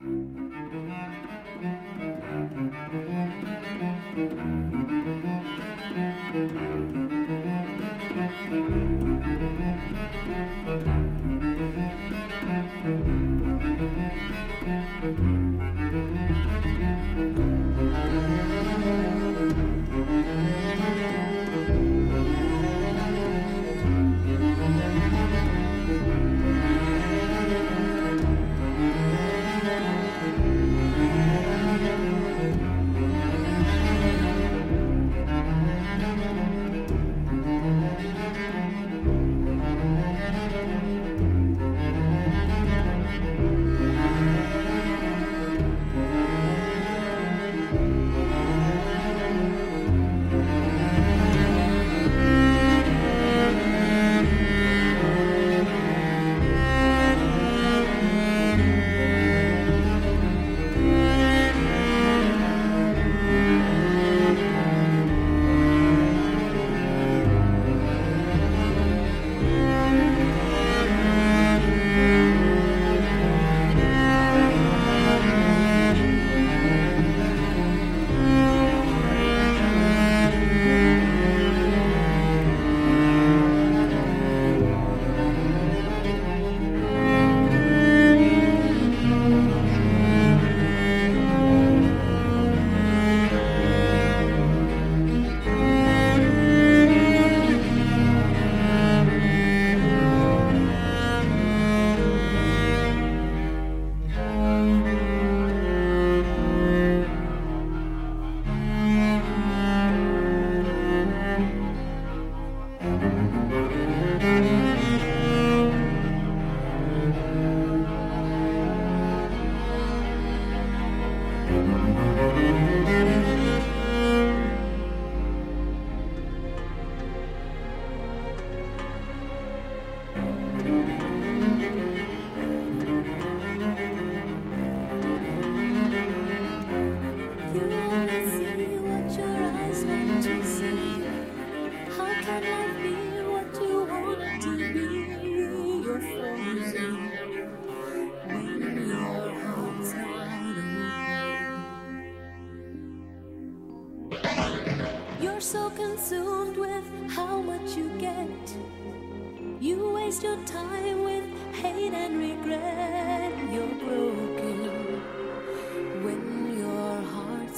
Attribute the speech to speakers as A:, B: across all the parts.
A: If I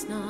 A: could melt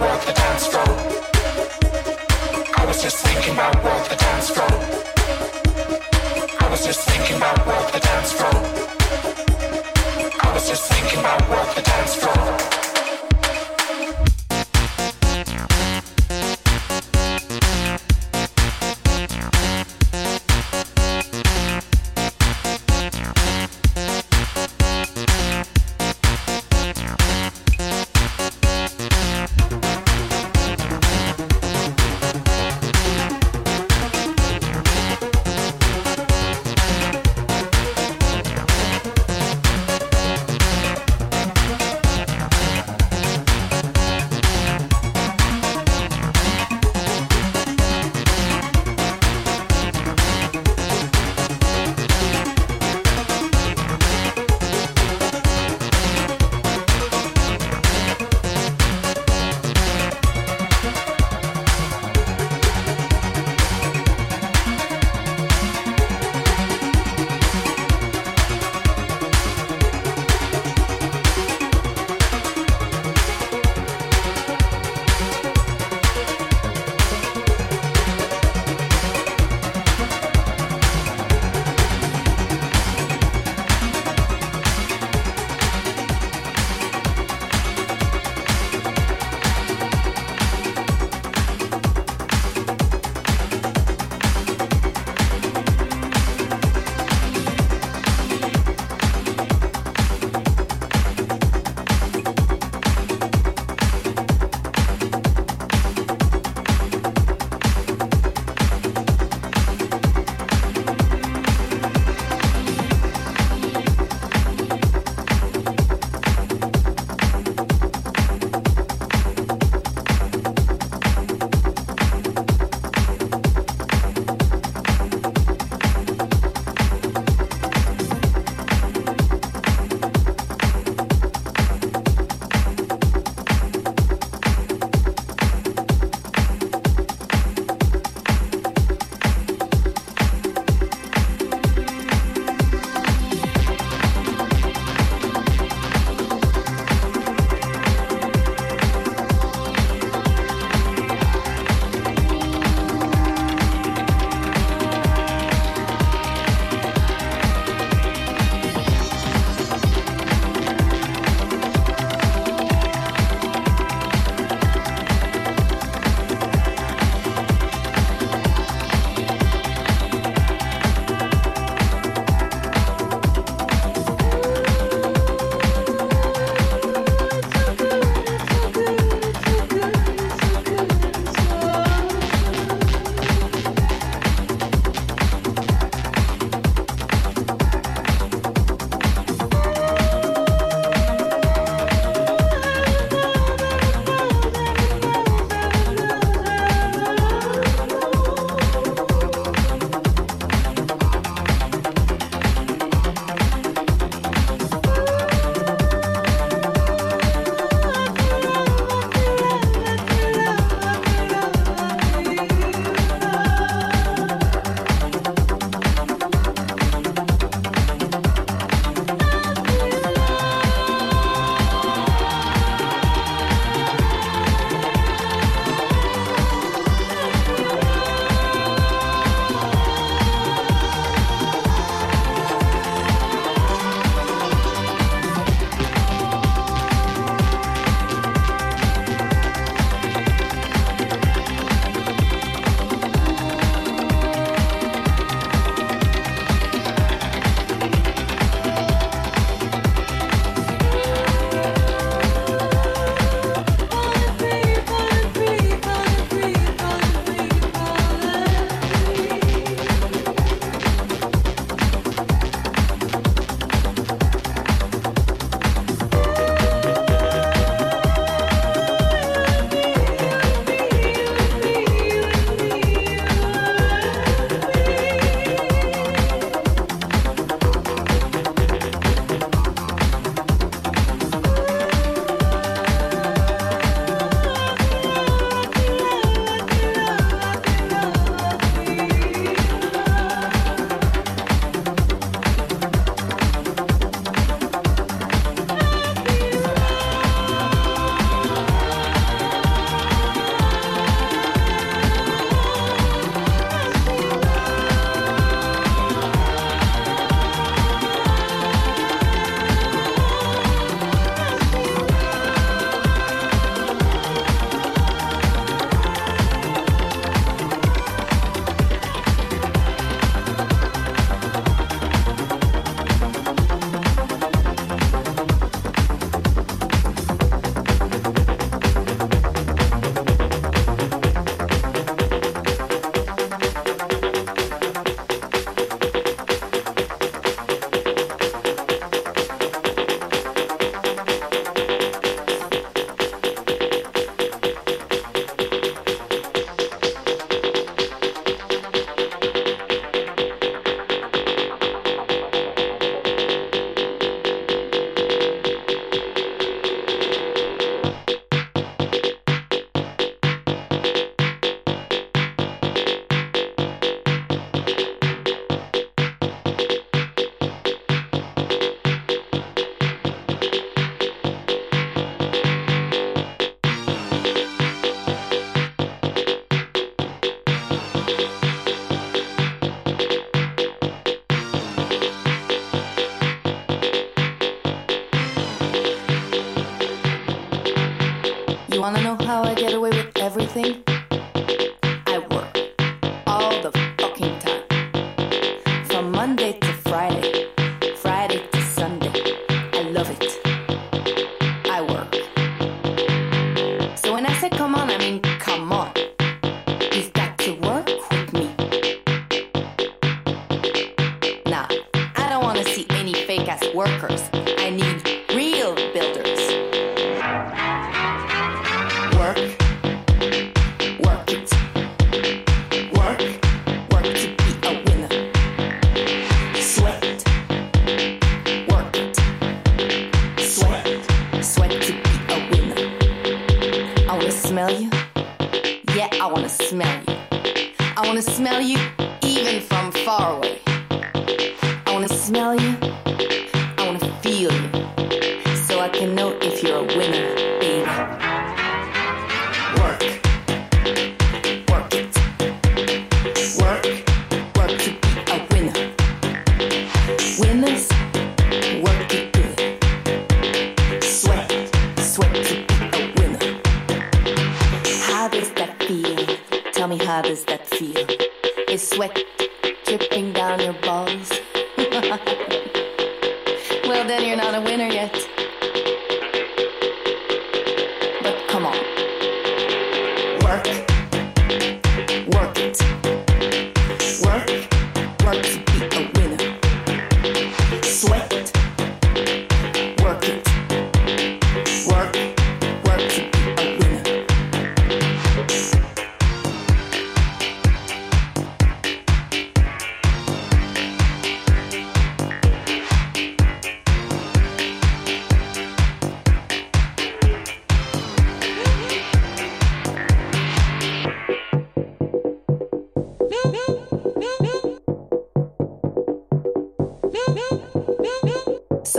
B: rock the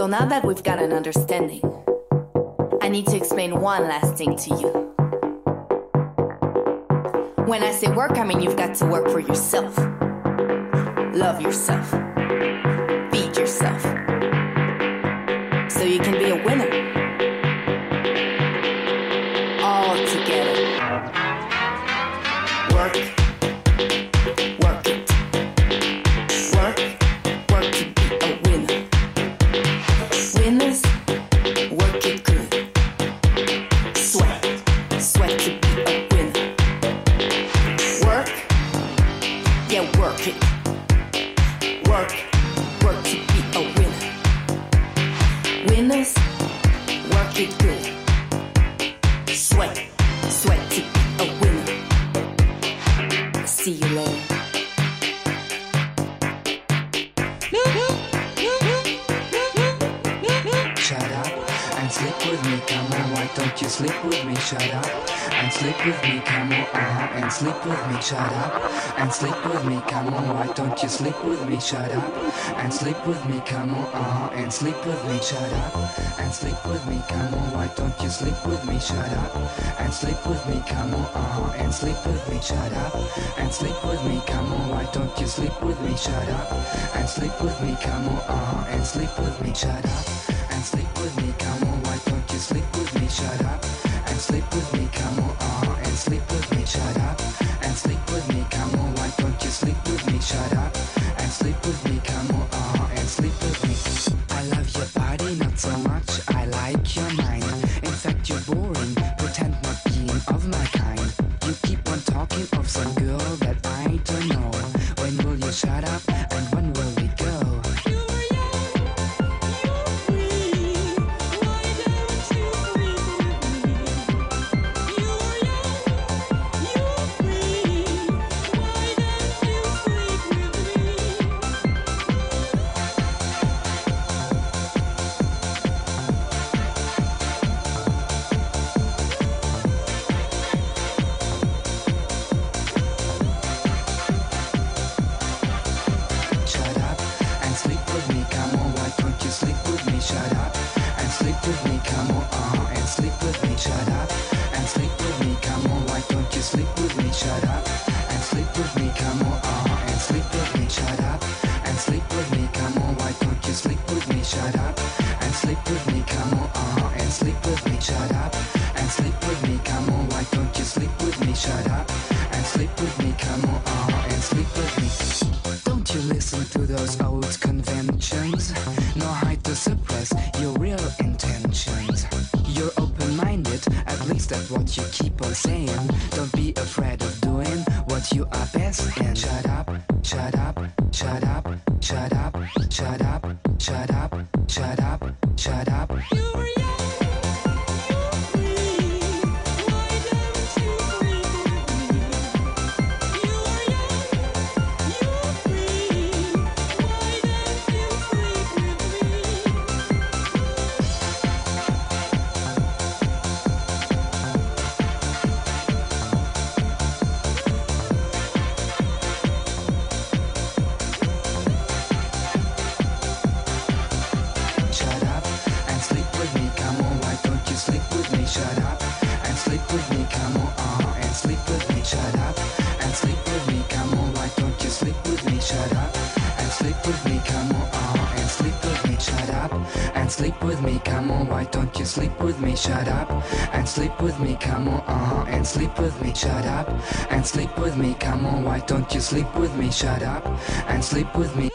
B: So now that we've got an understanding, I need to explain one last thing to you. When I say work, I mean you've got to work for yourself. Love yourself. Feed yourself. So you can be a winner.
C: Shut up and sleep with me, come on. Uh-huh. And sleep with me, shut up and sleep with me, come on. Why don't you sleep with me? Shut up and sleep with me, come on. Uh-huh. And sleep with me, shut up and sleep with me, come on. Why don't you sleep with me? Shut up and sleep with me, come on. Uh-huh. And sleep with me, shut up and sleep with me, come on. Why don't you sleep with me? Shut up and sleep with me, come on. Uh-huh. And sleep with me, shut up and sleep with me, come on. Why don't you sleep with me? Shut up and sleep with me, come on. And sleep with me. shut up and sleep with me. and sleep with me, shut up and
D: sleep with me. Come on, why don't you sleep with me, shut up and sleep with me.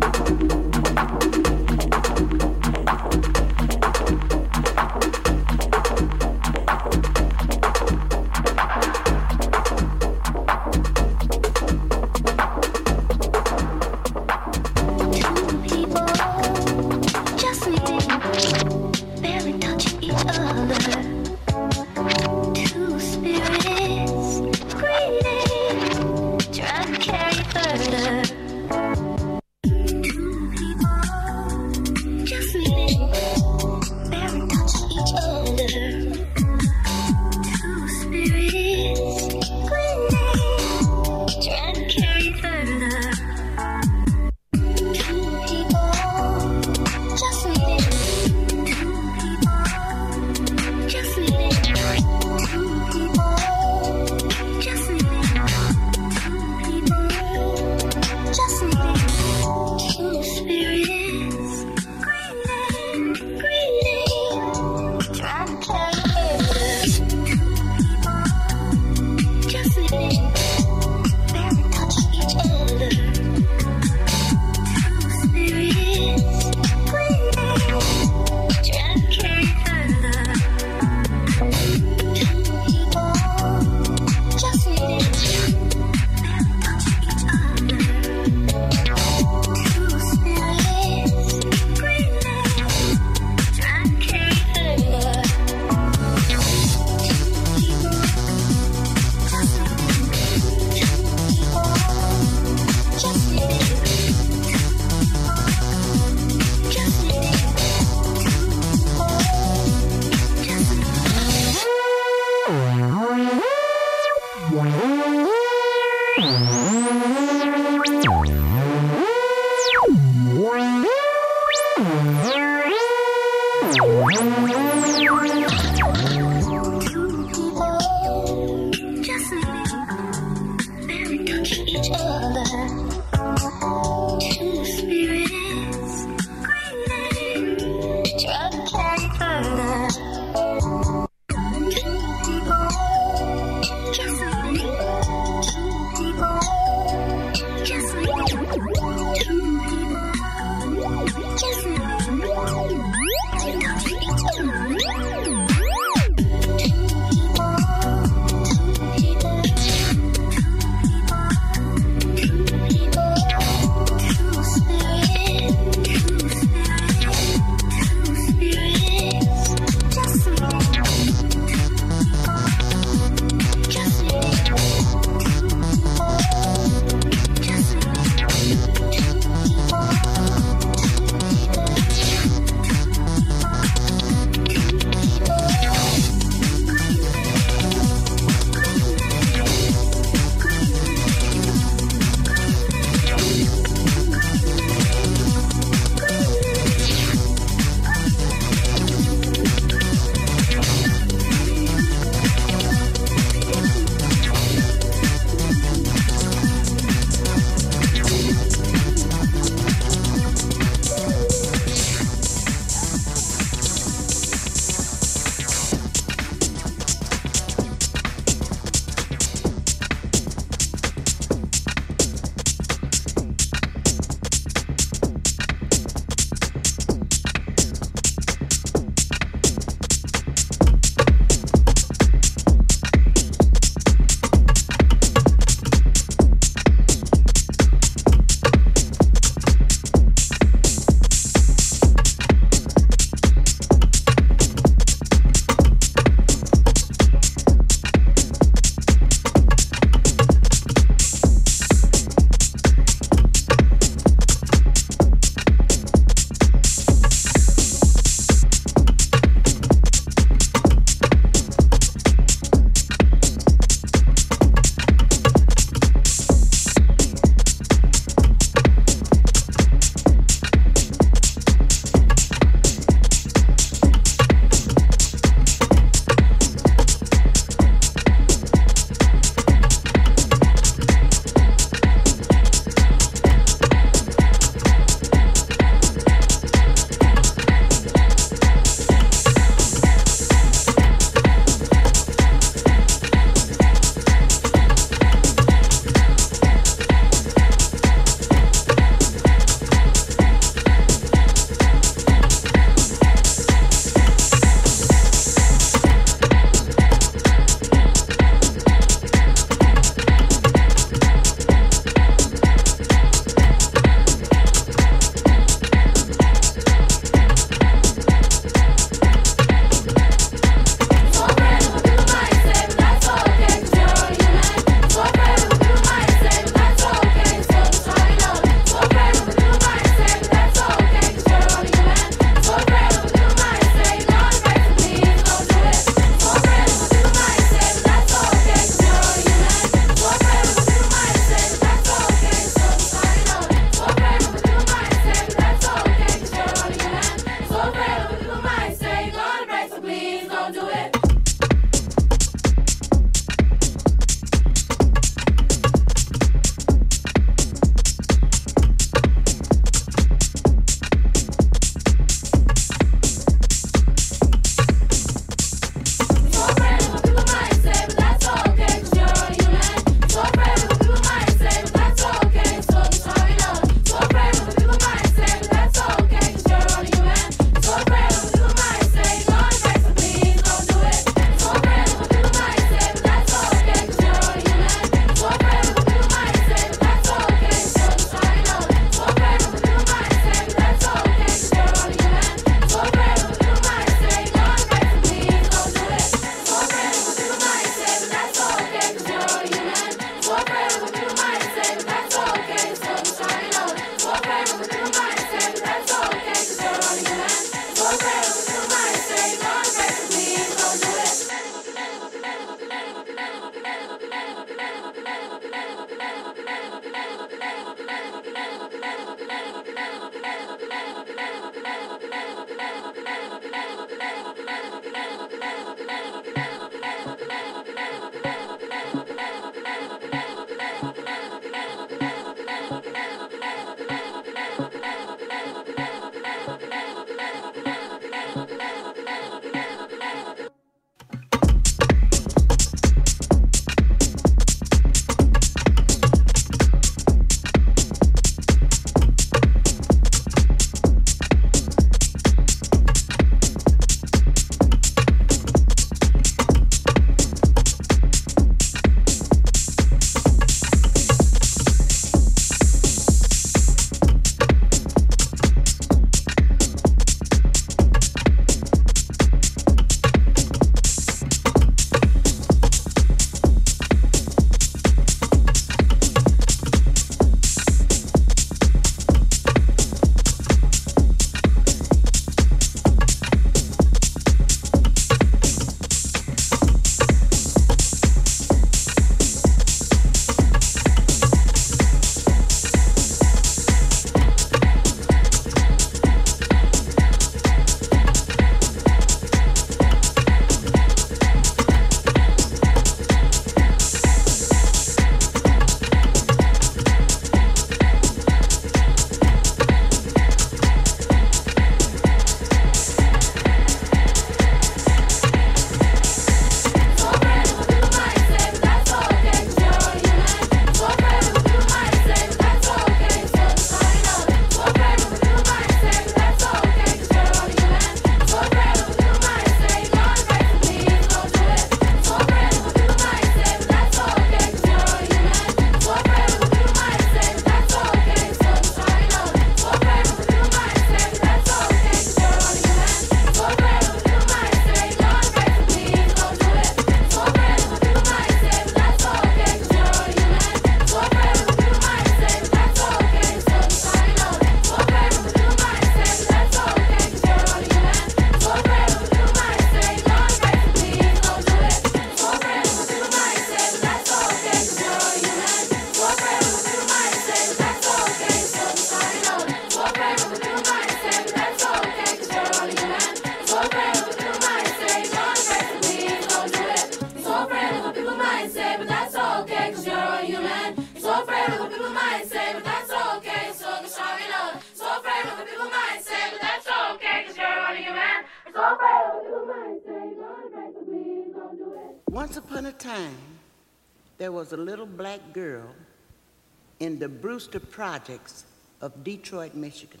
E: Brewster Projects of Detroit, Michigan.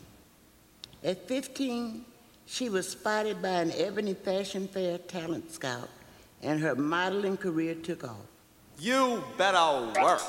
E: At 15, she was spotted by an Ebony Fashion Fair talent scout, and her modeling career took off.
F: You better work.